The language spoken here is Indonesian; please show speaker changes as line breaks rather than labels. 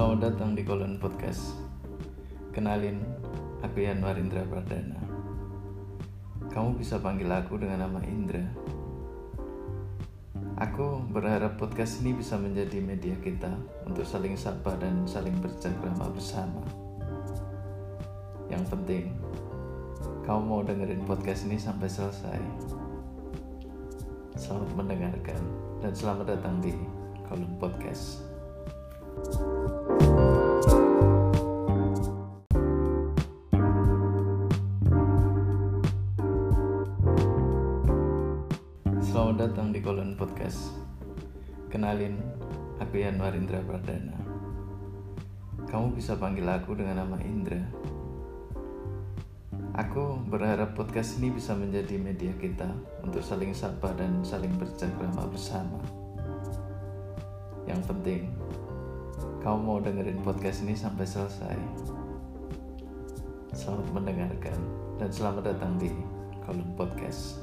Selamat datang di Kolon Podcast. Kenalin, aku Yanwar Indra Pradana. Kamu bisa panggil aku dengan nama Indra. Aku berharap podcast ini bisa menjadi media kita untuk saling sapa dan saling bercengkrama bersama. Yang penting, kamu mau dengerin podcast ini sampai selesai. Selamat mendengarkan dan selamat datang di Kolom Podcast. Selamat datang di Kolon Podcast. Kenalin, aku Yanwar Indra Pradana. Kamu bisa panggil aku dengan nama Indra. Aku berharap podcast ini bisa menjadi media kita untuk saling sapa dan saling bercengkrama bersama. Yang penting, kamu mau dengerin podcast ini sampai selesai. Selamat mendengarkan dan selamat datang di kolom podcast.